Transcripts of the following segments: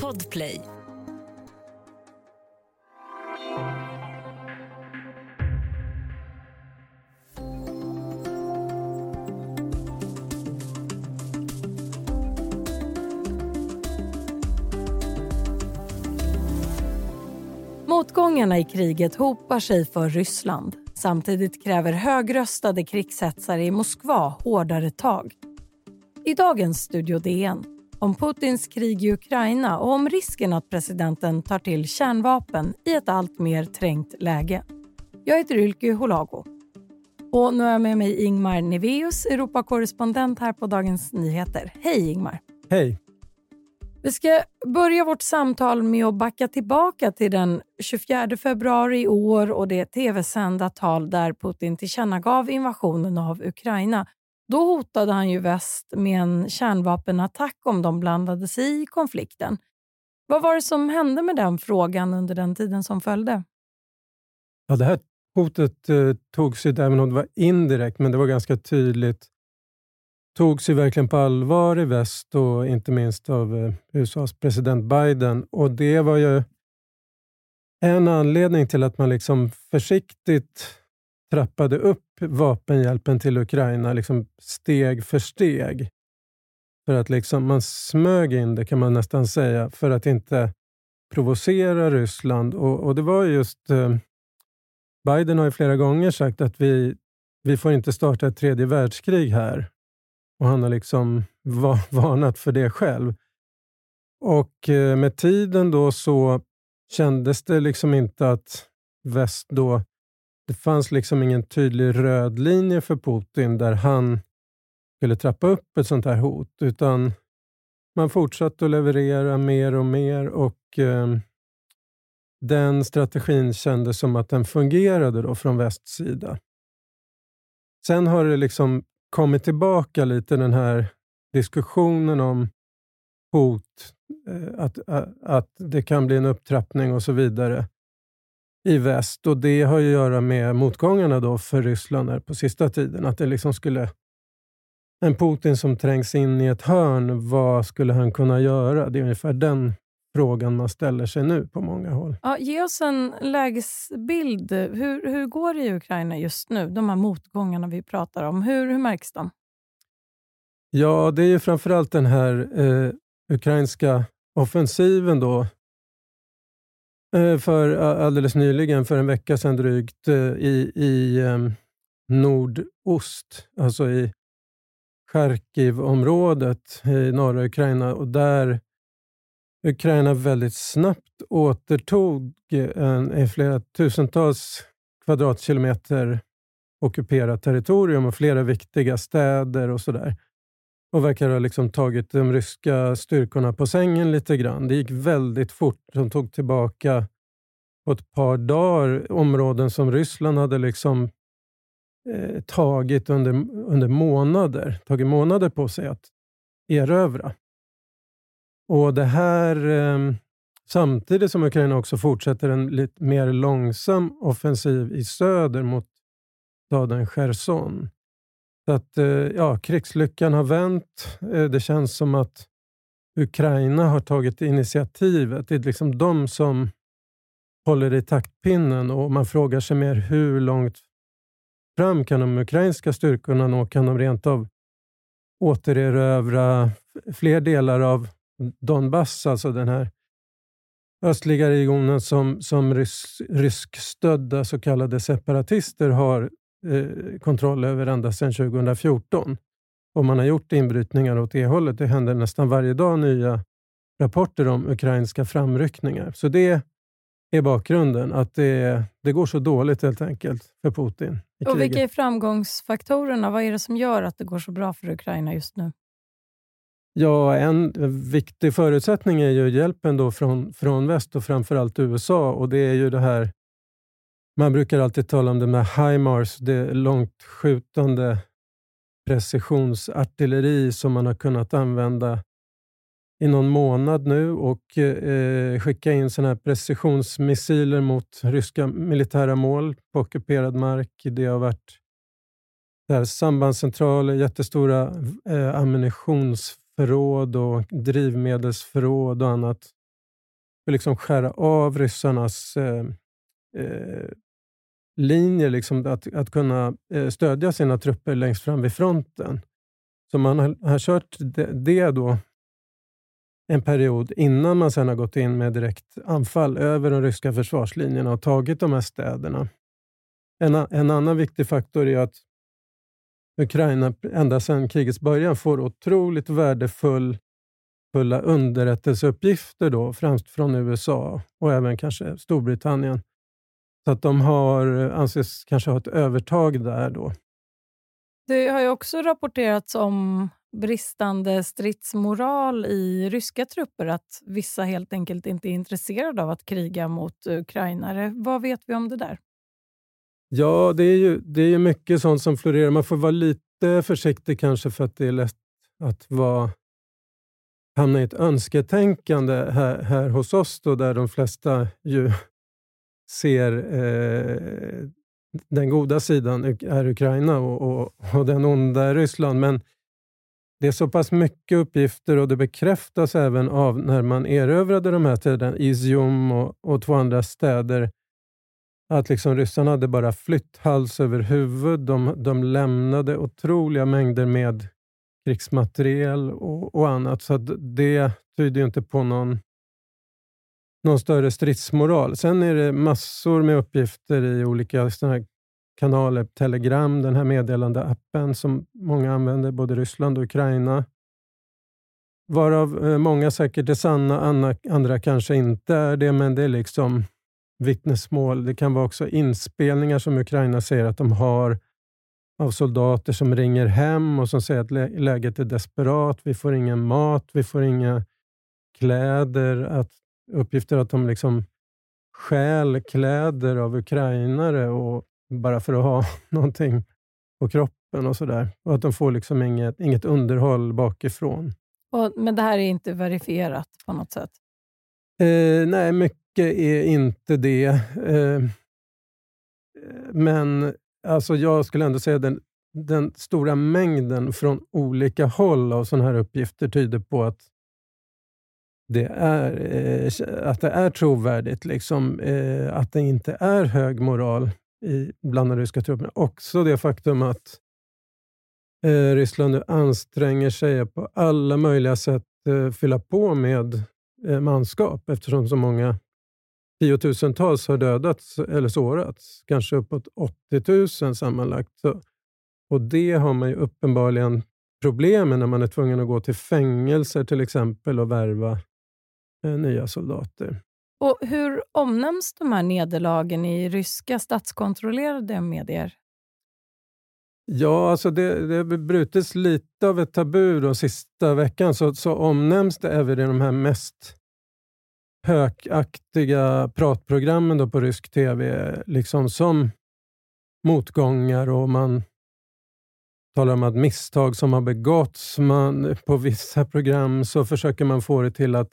Podplay. Motgångarna i kriget hopar sig för Ryssland. Samtidigt kräver högröstade krigshetsare i Moskva hårdare tag. I dagens Studio DN om Putins krig i Ukraina och om risken att presidenten tar till kärnvapen i ett allt mer trängt läge. Jag heter Ylke Holago. Och nu har jag med mig Ingmar Neveus, Europakorrespondent här på Dagens Nyheter. Hej Ingmar! Hej! Vi ska börja vårt samtal med att backa tillbaka till den 24 februari i år och det tv-sända tal där Putin tillkännagav invasionen av Ukraina. Då hotade han ju väst med en kärnvapenattack om de blandade sig i konflikten. Vad var det som hände med den frågan under den tiden som följde? Ja, det här hotet eh, togs ju, även om det var indirekt, men det var ganska tydligt togs ju verkligen på allvar i väst och inte minst av eh, USAs president Biden. Och Det var ju en anledning till att man liksom försiktigt trappade upp vapenhjälpen till Ukraina liksom steg för steg. För att liksom, man smög in det kan man nästan säga, för att inte provocera Ryssland. Och, och det var just... Eh, Biden har ju flera gånger sagt att vi, vi får inte starta ett tredje världskrig här. Och han har liksom varnat för det själv. Och eh, med tiden då så kändes det liksom inte att väst då... Det fanns liksom ingen tydlig röd linje för Putin där han skulle trappa upp ett sånt här hot, utan man fortsatte att leverera mer och mer och eh, den strategin kändes som att den fungerade då från västs sida. Sen har det liksom kommit tillbaka lite den här diskussionen om hot, eh, att, att det kan bli en upptrappning och så vidare i väst. Och Det har att göra med motgångarna då för Ryssland på sista tiden. Att det liksom skulle... En Putin som trängs in i ett hörn, vad skulle han kunna göra? Det är ungefär den frågan man ställer sig nu på många håll. Ja, ge oss en lägesbild. Hur, hur går det i Ukraina just nu? De här motgångarna vi pratar om. Hur, hur märks de? Ja, det är ju framförallt den här eh, ukrainska offensiven då. Eh, för eh, alldeles nyligen, för en vecka sedan drygt, eh, i, i ehm, nordost, alltså i Charkiv-området i norra Ukraina. Och där Ukraina väldigt snabbt återtog en, en flera tusentals kvadratkilometer ockuperat territorium och flera viktiga städer och sådär. Och verkar ha liksom tagit de ryska styrkorna på sängen lite grann. Det gick väldigt fort. De tog tillbaka på ett par dagar områden som Ryssland hade liksom eh, tagit under, under månader, tagit månader på sig att erövra. Och det här eh, Samtidigt som Ukraina också fortsätter en lite mer långsam offensiv i söder mot staden Cherson. Så att, eh, ja, krigslyckan har vänt. Eh, det känns som att Ukraina har tagit initiativet. Det är liksom de som håller i taktpinnen och man frågar sig mer hur långt fram kan de ukrainska styrkorna nå? Kan de rent av återerövra fler delar av Donbass, alltså den här östliga regionen som, som rys, ryskstödda så kallade separatister har eh, kontroll över ända sedan 2014. Och man har gjort inbrytningar åt det hållet. Det händer nästan varje dag nya rapporter om ukrainska framryckningar. Så det är bakgrunden, att det, det går så dåligt helt enkelt för Putin. och Vilka är framgångsfaktorerna? Vad är det som gör att det går så bra för Ukraina just nu? Ja, en viktig förutsättning är ju hjälpen då från, från väst och framförallt USA. Och det är ju det här, man brukar alltid tala om det med HIMARS, det långtskjutande precisionsartilleri som man har kunnat använda i någon månad nu och eh, skicka in såna här precisionsmissiler mot ryska militära mål på ockuperad mark. Det har varit där sambandscentraler, jättestora eh, ammunitionsförråd och drivmedelsförråd och annat. för liksom skära av ryssarnas eh, eh, linjer, liksom att, att kunna eh, stödja sina trupper längst fram vid fronten. Så man har, har kört det, det då en period innan man sen har gått in med direkt anfall över de ryska försvarslinjerna och tagit de här städerna. En, en annan viktig faktor är att Ukraina ända sedan krigets början får otroligt värdefulla underrättelseuppgifter, då, främst från USA och även kanske Storbritannien. Så att de har, anses kanske ha ett övertag där. då. Det har ju också rapporterats om bristande stridsmoral i ryska trupper, att vissa helt enkelt inte är intresserade av att kriga mot ukrainare. Vad vet vi om det där? Ja, det är ju, det är ju mycket sånt som florerar. Man får vara lite försiktig kanske för att det är lätt att vara, hamna i ett önsketänkande här, här hos oss, då, där de flesta ju ser eh, den goda sidan är Ukraina och, och, och den onda är Ryssland. Men det är så pass mycket uppgifter och det bekräftas även av när man erövrade de här städerna, Izium och, och två andra städer, att liksom ryssarna hade bara flytt hals över huvud. De, de lämnade otroliga mängder med krigsmateriel och, och annat. Så det tyder ju inte på någon, någon större stridsmoral. Sen är det massor med uppgifter i olika såna här kanaler. Telegram, den här meddelandeappen som många använder, både Ryssland och Ukraina. Varav eh, många säkert är sanna, andra kanske inte är det, men det är liksom vittnesmål. Det kan vara också inspelningar som Ukraina säger att de har av soldater som ringer hem och som säger att läget är desperat. Vi får ingen mat, vi får inga kläder. Att, uppgifter att de liksom stjäl kläder av ukrainare och bara för att ha någonting på kroppen och sådär. Och att de får liksom inget, inget underhåll bakifrån. Och, men det här är inte verifierat på något sätt? Eh, nej, mycket är inte det. Eh, men alltså jag skulle ändå säga att den, den stora mängden från olika håll av sådana här uppgifter tyder på att det är, eh, att det är trovärdigt. Liksom, eh, att det inte är hög moral i, bland de ryska trupperna. Också det faktum att eh, Ryssland nu anstränger sig på alla möjliga sätt eh, fylla på med eh, manskap eftersom så många tiotusentals har dödats eller sårats. Kanske uppåt 80 000 sammanlagt. Så, och det har man ju uppenbarligen problem med när man är tvungen att gå till fängelser till exempel och värva nya soldater. Och Hur omnämns de här nederlagen i ryska statskontrollerade medier? Ja, alltså det, det har brutits lite av ett tabu de sista veckan. Så, så omnämns det även i de här mest hökaktiga pratprogrammen då på rysk tv liksom som motgångar och man talar om att misstag som har begåtts. Man, på vissa program så försöker man få det till att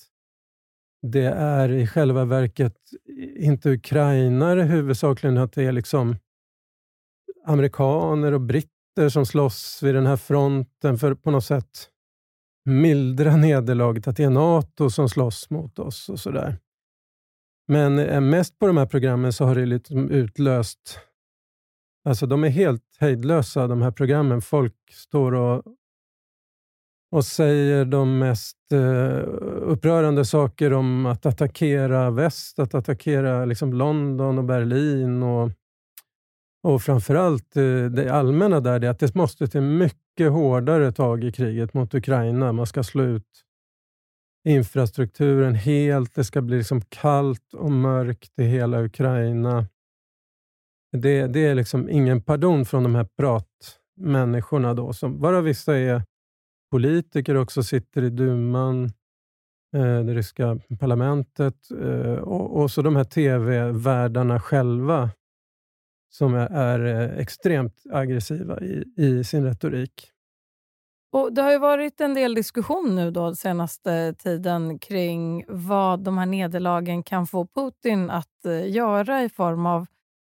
det är i själva verket inte ukrainare huvudsakligen, att det är liksom amerikaner och britter som slåss vid den här fronten för på något sätt mildra nederlaget, att det är NATO som slåss mot oss och sådär. Men eh, mest på de här programmen så har det liksom utlöst... Alltså de är helt hejdlösa de här programmen. Folk står och och säger de mest eh, upprörande saker om att attackera väst, att attackera liksom London och Berlin och, och framförallt eh, det allmänna där, är att det måste till mycket hårdare tag i kriget mot Ukraina. Man ska slå ut infrastrukturen helt. Det ska bli liksom kallt och mörkt i hela Ukraina. Det, det är liksom ingen pardon från de här pratmänniskorna, då, som bara vissa är politiker också sitter i duman, eh, det ryska parlamentet eh, och, och så de här tv-värdarna själva som är, är eh, extremt aggressiva i, i, sin retorik. Och Det har ju varit en del diskussion nu då senaste tiden kring vad de här nederlagen kan få Putin att eh, göra i form av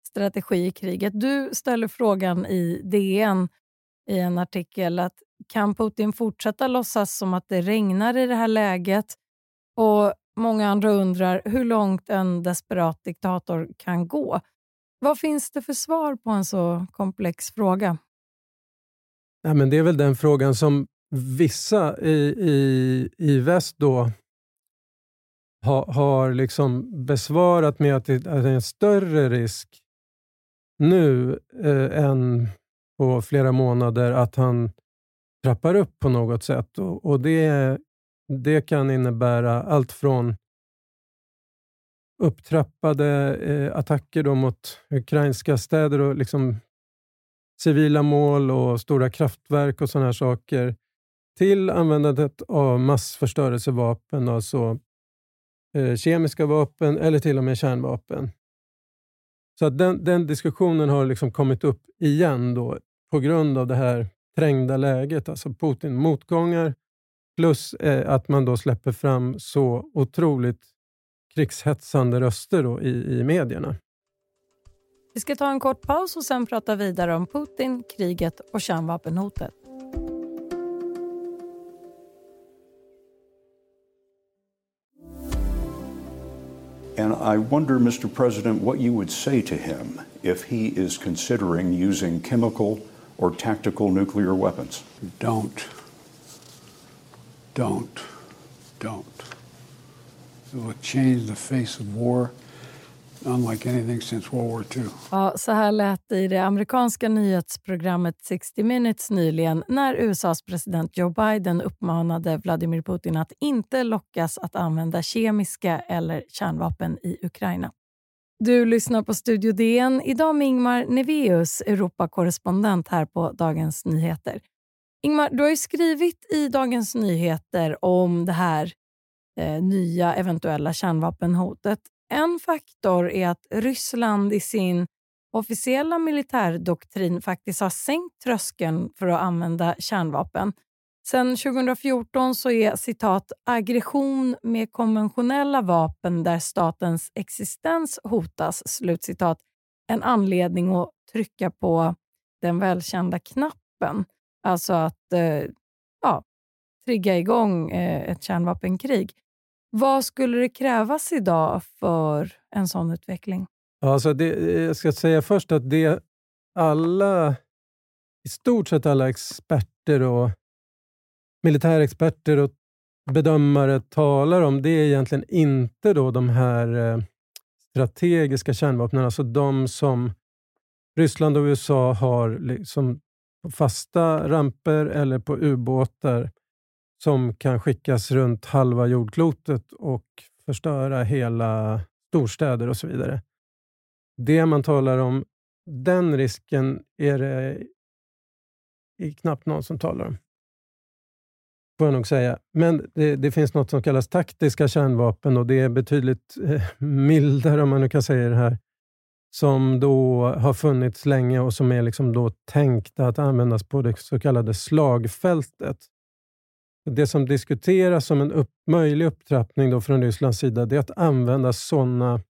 strategi i kriget. Du ställer frågan i DN i en artikel att kan Putin fortsätta låtsas som att det regnar i det här läget? Och Många andra undrar hur långt en desperat diktator kan gå. Vad finns det för svar på en så komplex fråga? Ja, men det är väl den frågan som vissa i, i, i väst då ha, har liksom besvarat med att det är en större risk nu eh, än på flera månader att han trappar upp på något sätt. Och, och det, det kan innebära allt från upptrappade eh, attacker då mot ukrainska städer och liksom civila mål och stora kraftverk och sådana här saker till användandet av massförstörelsevapen, alltså eh, kemiska vapen eller till och med kärnvapen. Så att den, den diskussionen har liksom kommit upp igen då, på grund av det här trängda läget. Alltså Putin motgångar plus eh, att man då släpper fram så otroligt krigshetsande röster då i, i medierna. Vi ska ta en kort paus och sen prata vidare om Putin, kriget och kärnvapenhotet. And I wonder, Mr. President, what you would say to him if he is considering using chemical or tactical nuclear weapons. Don't. Don't. Don't. It will change the face of war unlike anything since World War II. Ja, så här lät det i det amerikanska nyhetsprogrammet 60 Minutes nyligen när USAs president Joe Biden uppmanade Vladimir Putin att inte lockas att använda kemiska eller kärnvapen i Ukraina. Du lyssnar på Studio DN, idag med Ingmar Neveus, Europakorrespondent här på Dagens Nyheter. Ingmar, du har ju skrivit i Dagens Nyheter om det här eh, nya eventuella kärnvapenhotet. En faktor är att Ryssland i sin officiella militärdoktrin faktiskt har sänkt tröskeln för att använda kärnvapen. Sen 2014 så är citat aggression med konventionella vapen där statens existens hotas slutcitat en anledning att trycka på den välkända knappen. Alltså att eh, ja, trigga igång eh, ett kärnvapenkrig. Vad skulle det krävas idag för en sån utveckling? Alltså det, eh, jag ska säga först att det alla, i stort sett alla experter och militärexperter och bedömare talar om, det är egentligen inte då de här eh, strategiska kärnvapnen, alltså de som Ryssland och USA har liksom på fasta ramper eller på ubåtar som kan skickas runt halva jordklotet och förstöra hela storstäder och så vidare. Det man talar om, den risken är det knappt någon som talar om. Får jag nog säga. Men det, det, finns något som kallas taktiska kärnvapen och det är betydligt eh, mildare, om man nu kan säga det här, som då har funnits länge och som är liksom då tänkta att användas på det så kallade slagfältet. Det som diskuteras som en upp, möjlig upptrappning då från Rysslands sida det är att använda sådana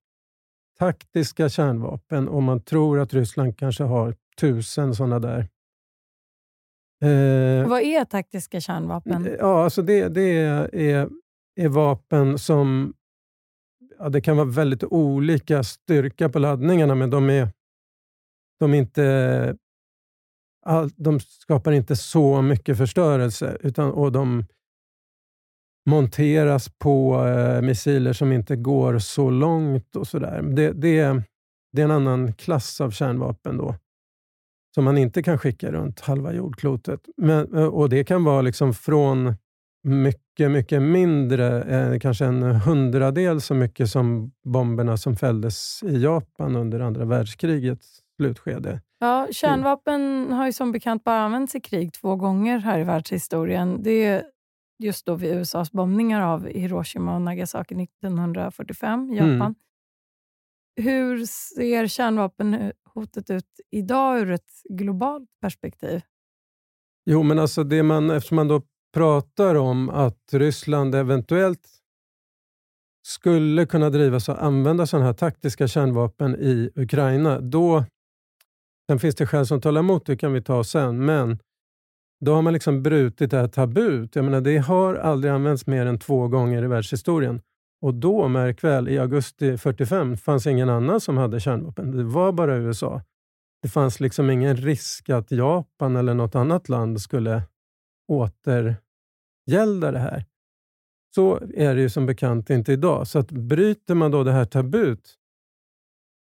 taktiska kärnvapen och man tror att Ryssland kanske har tusen sådana där. Eh, Vad är taktiska kärnvapen? Ja, alltså det, det är, är, är, vapen som... Ja, det kan vara väldigt olika styrka på laddningarna, men de är, de är inte all, de skapar inte så mycket förstörelse utan, och de monteras på eh, missiler som inte går så långt. och så där. Det, det, det är en annan klass av kärnvapen då som man inte kan skicka runt halva jordklotet. Men, och Det kan vara liksom från mycket, mycket mindre, eh, kanske en hundradel så mycket som bomberna som fälldes i Japan under andra världskrigets slutskede. Ja, kärnvapen har ju som bekant bara använts i krig två gånger här i världshistorien. Det är just då vid USAs bombningar av Hiroshima och Nagasaki 1945 i Japan. Mm. Hur ser kärnvapenhotet ut idag ur ett globalt perspektiv? Jo, men alltså det man, eftersom man då pratar om att Ryssland eventuellt skulle kunna drivas och använda sådana här taktiska kärnvapen i Ukraina, då Sen finns det skäl som talar emot, det kan vi ta sen. Men då har man liksom brutit det här tabut. Jag menar, det har aldrig använts mer än två gånger i världshistorien. Och då, märk väl, i augusti 45 fanns ingen annan som hade kärnvapen. Det var bara USA. Det fanns liksom ingen risk att Japan eller något annat land skulle återgälda det här. Så är det ju som bekant inte idag. Så att bryter man då det här tabut,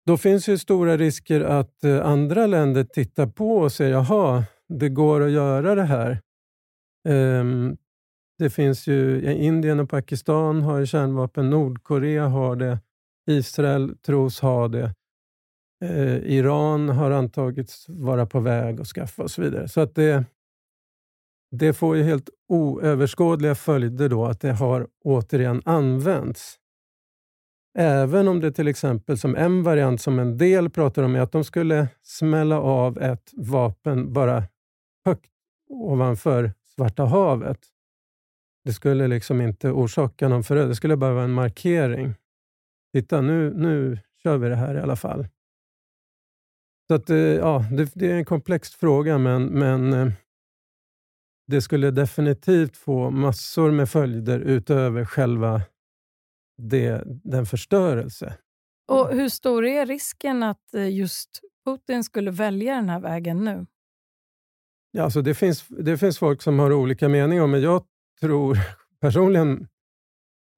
då finns ju stora risker att eh, andra länder tittar på och säger jaha, det går att göra det här. Um, det finns ju, Indien och Pakistan har kärnvapen, Nordkorea har det, Israel tros ha det. Eh, Iran har antagits vara på väg att skaffa och så vidare. Så att det, det får ju helt oöverskådliga följder då att det har återigen använts. Även om det till exempel som en variant som en del pratar om är att de skulle smälla av ett vapen bara högt ovanför Svarta havet. Det skulle liksom inte orsaka någon förödelse, det skulle bara vara en markering. Titta, nu, nu kör vi det här i alla fall. Så att, eh, ja, det, det är en komplex fråga, men, men eh, det skulle definitivt få massor med följder utöver själva det, den förstörelse. Och Hur stor är risken att eh, just Putin skulle välja den här vägen nu? Ja, alltså det, finns, det finns folk som har olika meningar, men jag tror personligen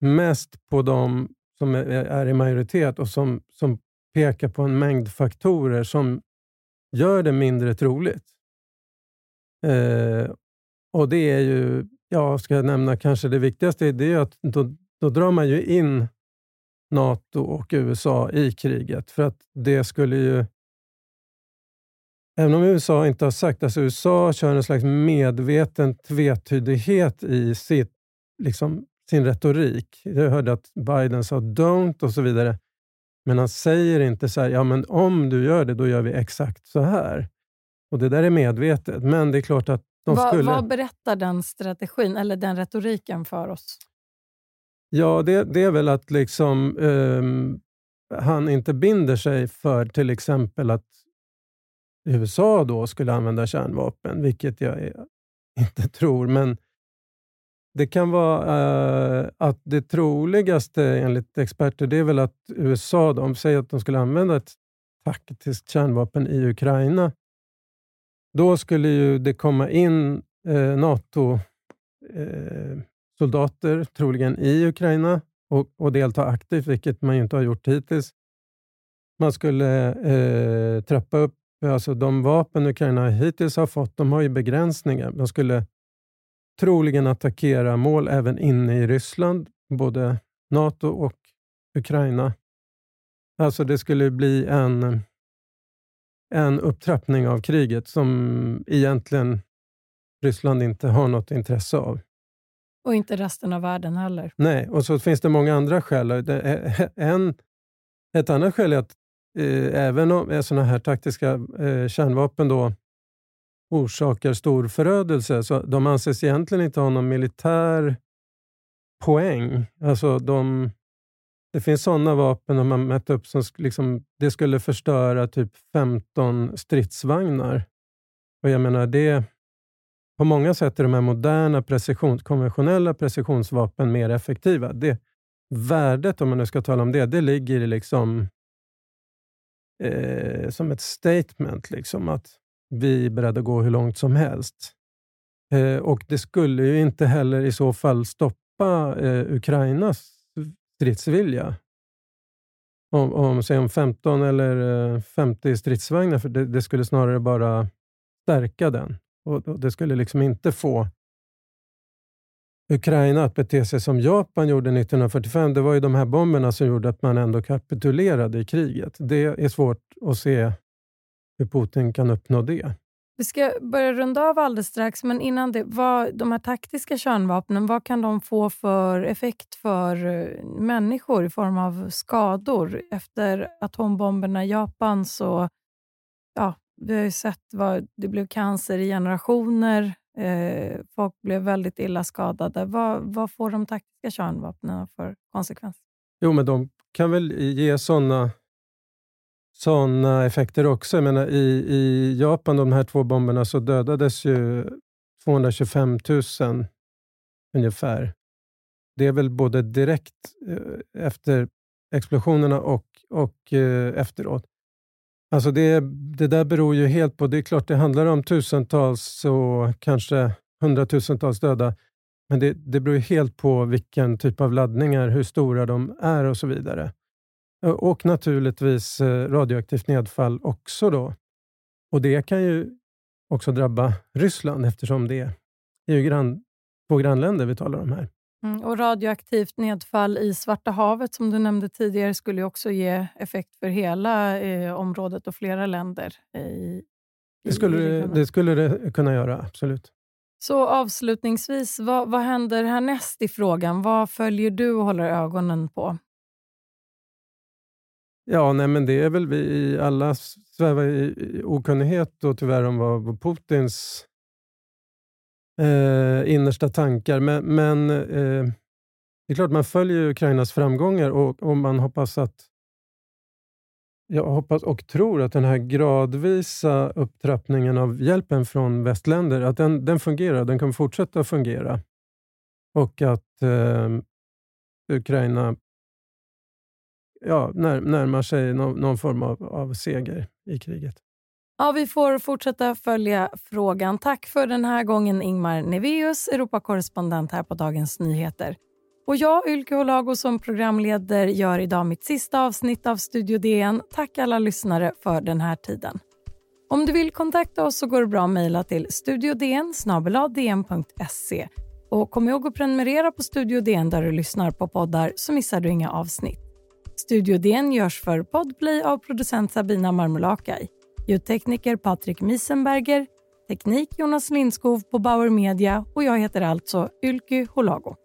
mest på de som är i majoritet och som, som pekar på en mängd faktorer som gör det mindre troligt. Eh, och det är ju, ja, ska jag nämna kanske det viktigaste, det är att då, då drar man ju in NATO och USA i kriget. För att det skulle ju... Även om USA inte har sagt, alltså USA kör en slags medveten tvetydighet i sitt, liksom, sin retorik. Jag hörde att Biden sa “don't” och så vidare. Men han säger inte så här, ja men om du gör det, då gör vi exakt så här. Och Det där är medvetet, men det är klart att de Va, skulle... Vad berättar den strategin, eller den retoriken för oss? Ja, det, det är väl att liksom um, han inte binder sig för till exempel att USA då skulle använda kärnvapen, vilket jag inte tror. Men det kan vara eh, att det troligaste enligt experter det är väl att USA, de säger att de skulle använda ett taktiskt kärnvapen i Ukraina. Då skulle ju det komma in eh, NATO-soldater, eh, troligen i Ukraina, och, och, delta aktivt, vilket man inte har gjort hittills. Man skulle eh, trappa upp Alltså de vapen Ukraina hittills har fått, de har ju begränsningar. Man skulle troligen attackera mål även inne i Ryssland, både NATO och Ukraina. Alltså det skulle bli en, en upptrappning av kriget som egentligen Ryssland inte har något intresse av. Och inte resten av världen heller. Nej, och så finns det många andra skäl. En, ett annat skäl är att Eh, även om eh, sådana här taktiska eh, kärnvapen då orsakar stor förödelse. Så de anses egentligen inte ha någon militär poäng. Alltså de, det finns sådana vapen som man mätt upp som liksom, det skulle förstöra typ 15 stridsvagnar. Och jag menar, det, på många sätt är de här moderna precision, konventionella precisionsvapen mer effektiva. Det, värdet, om man nu ska tala om det, det ligger i liksom, eh, som ett statement. Liksom, att vi är beredda att gå hur långt som helst. Eh, och Det skulle ju inte heller i så fall stoppa eh, Ukrainas stridsvilja. Om, om, säg om 15 eller eh, 50 stridsvagnar, för det, det skulle snarare bara stärka den. Och, och Det skulle liksom inte få Ukraina att bete sig som Japan gjorde 1945. Det var ju de här bomberna som gjorde att man ändå kapitulerade i kriget. Det är svårt att se hur Putin kan uppnå det. Vi ska börja runda av alldeles strax, men innan det, vad, de här taktiska kärnvapnen, vad kan de få för effekt för eh, människor i form av skador? Efter atombomberna i Japan så ja, vi har ju sett vad det blev cancer i generationer. Eh, folk blev väldigt illa skadade. Vad, vad får de taktiska kärnvapnen för konsekvenser? Jo, men de kan väl ge sådana såna effekter också. Jag menar, i, I Japan, de här två bomberna, så dödades ju 225 000 ungefär. Det är väl både direkt eh, efter explosionerna och, och eh, efteråt. Alltså det, det där beror ju helt på... Det är klart det handlar om tusentals och kanske hundratusentals döda. Men det, det beror helt på vilken typ av laddningar, hur stora de är och så vidare. Eh, och naturligtvis eh, radioaktivt nedfall också. då. Och Det kan ju också drabba Ryssland eftersom det är ju grann, två grannländer vi talar om här. Mm, och radioaktivt nedfall i Svarta havet som du nämnde tidigare skulle också ge effekt för hela eh, området och flera länder. I, det, skulle det, det skulle det kunna göra, absolut. Så avslutningsvis, vad, vad händer härnäst i frågan? Vad följer du och håller ögonen på? Ja, nej, men det är väl vi alla svävar i okunnighet och tyvärr om vad Putins eh, innersta tankar. Men, men eh, det är klart, man följer Ukrainas framgångar och, och man hoppas att jag hoppas och tror att den här gradvisa upptrappningen av hjälpen från västländer, att den, den fungerar. Den kommer fortsätta fungera. Och att eh, Ukraina ja, när, närmar sig någon, någon form av, av seger i kriget. Ja, vi får fortsätta följa frågan. Tack för den här gången Ingmar Neveus, Europakorrespondent här på Dagens Nyheter. Och jag, Ylke Holago, som programleder gör idag mitt sista avsnitt av Studio DN. Tack alla lyssnare för den här tiden. Om du vill kontakta oss så går det bra att mejla till studiodn e. Och kom ihåg att prenumerera på Studio DN där du lyssnar på poddar så missar du inga avsnitt. Studio DN görs för Podplay av producent Sabina Marmulakai ljudtekniker Patrik Miesenberger, teknik Jonas Lindskov på Bauer Media och jag heter alltså Ylky Holago.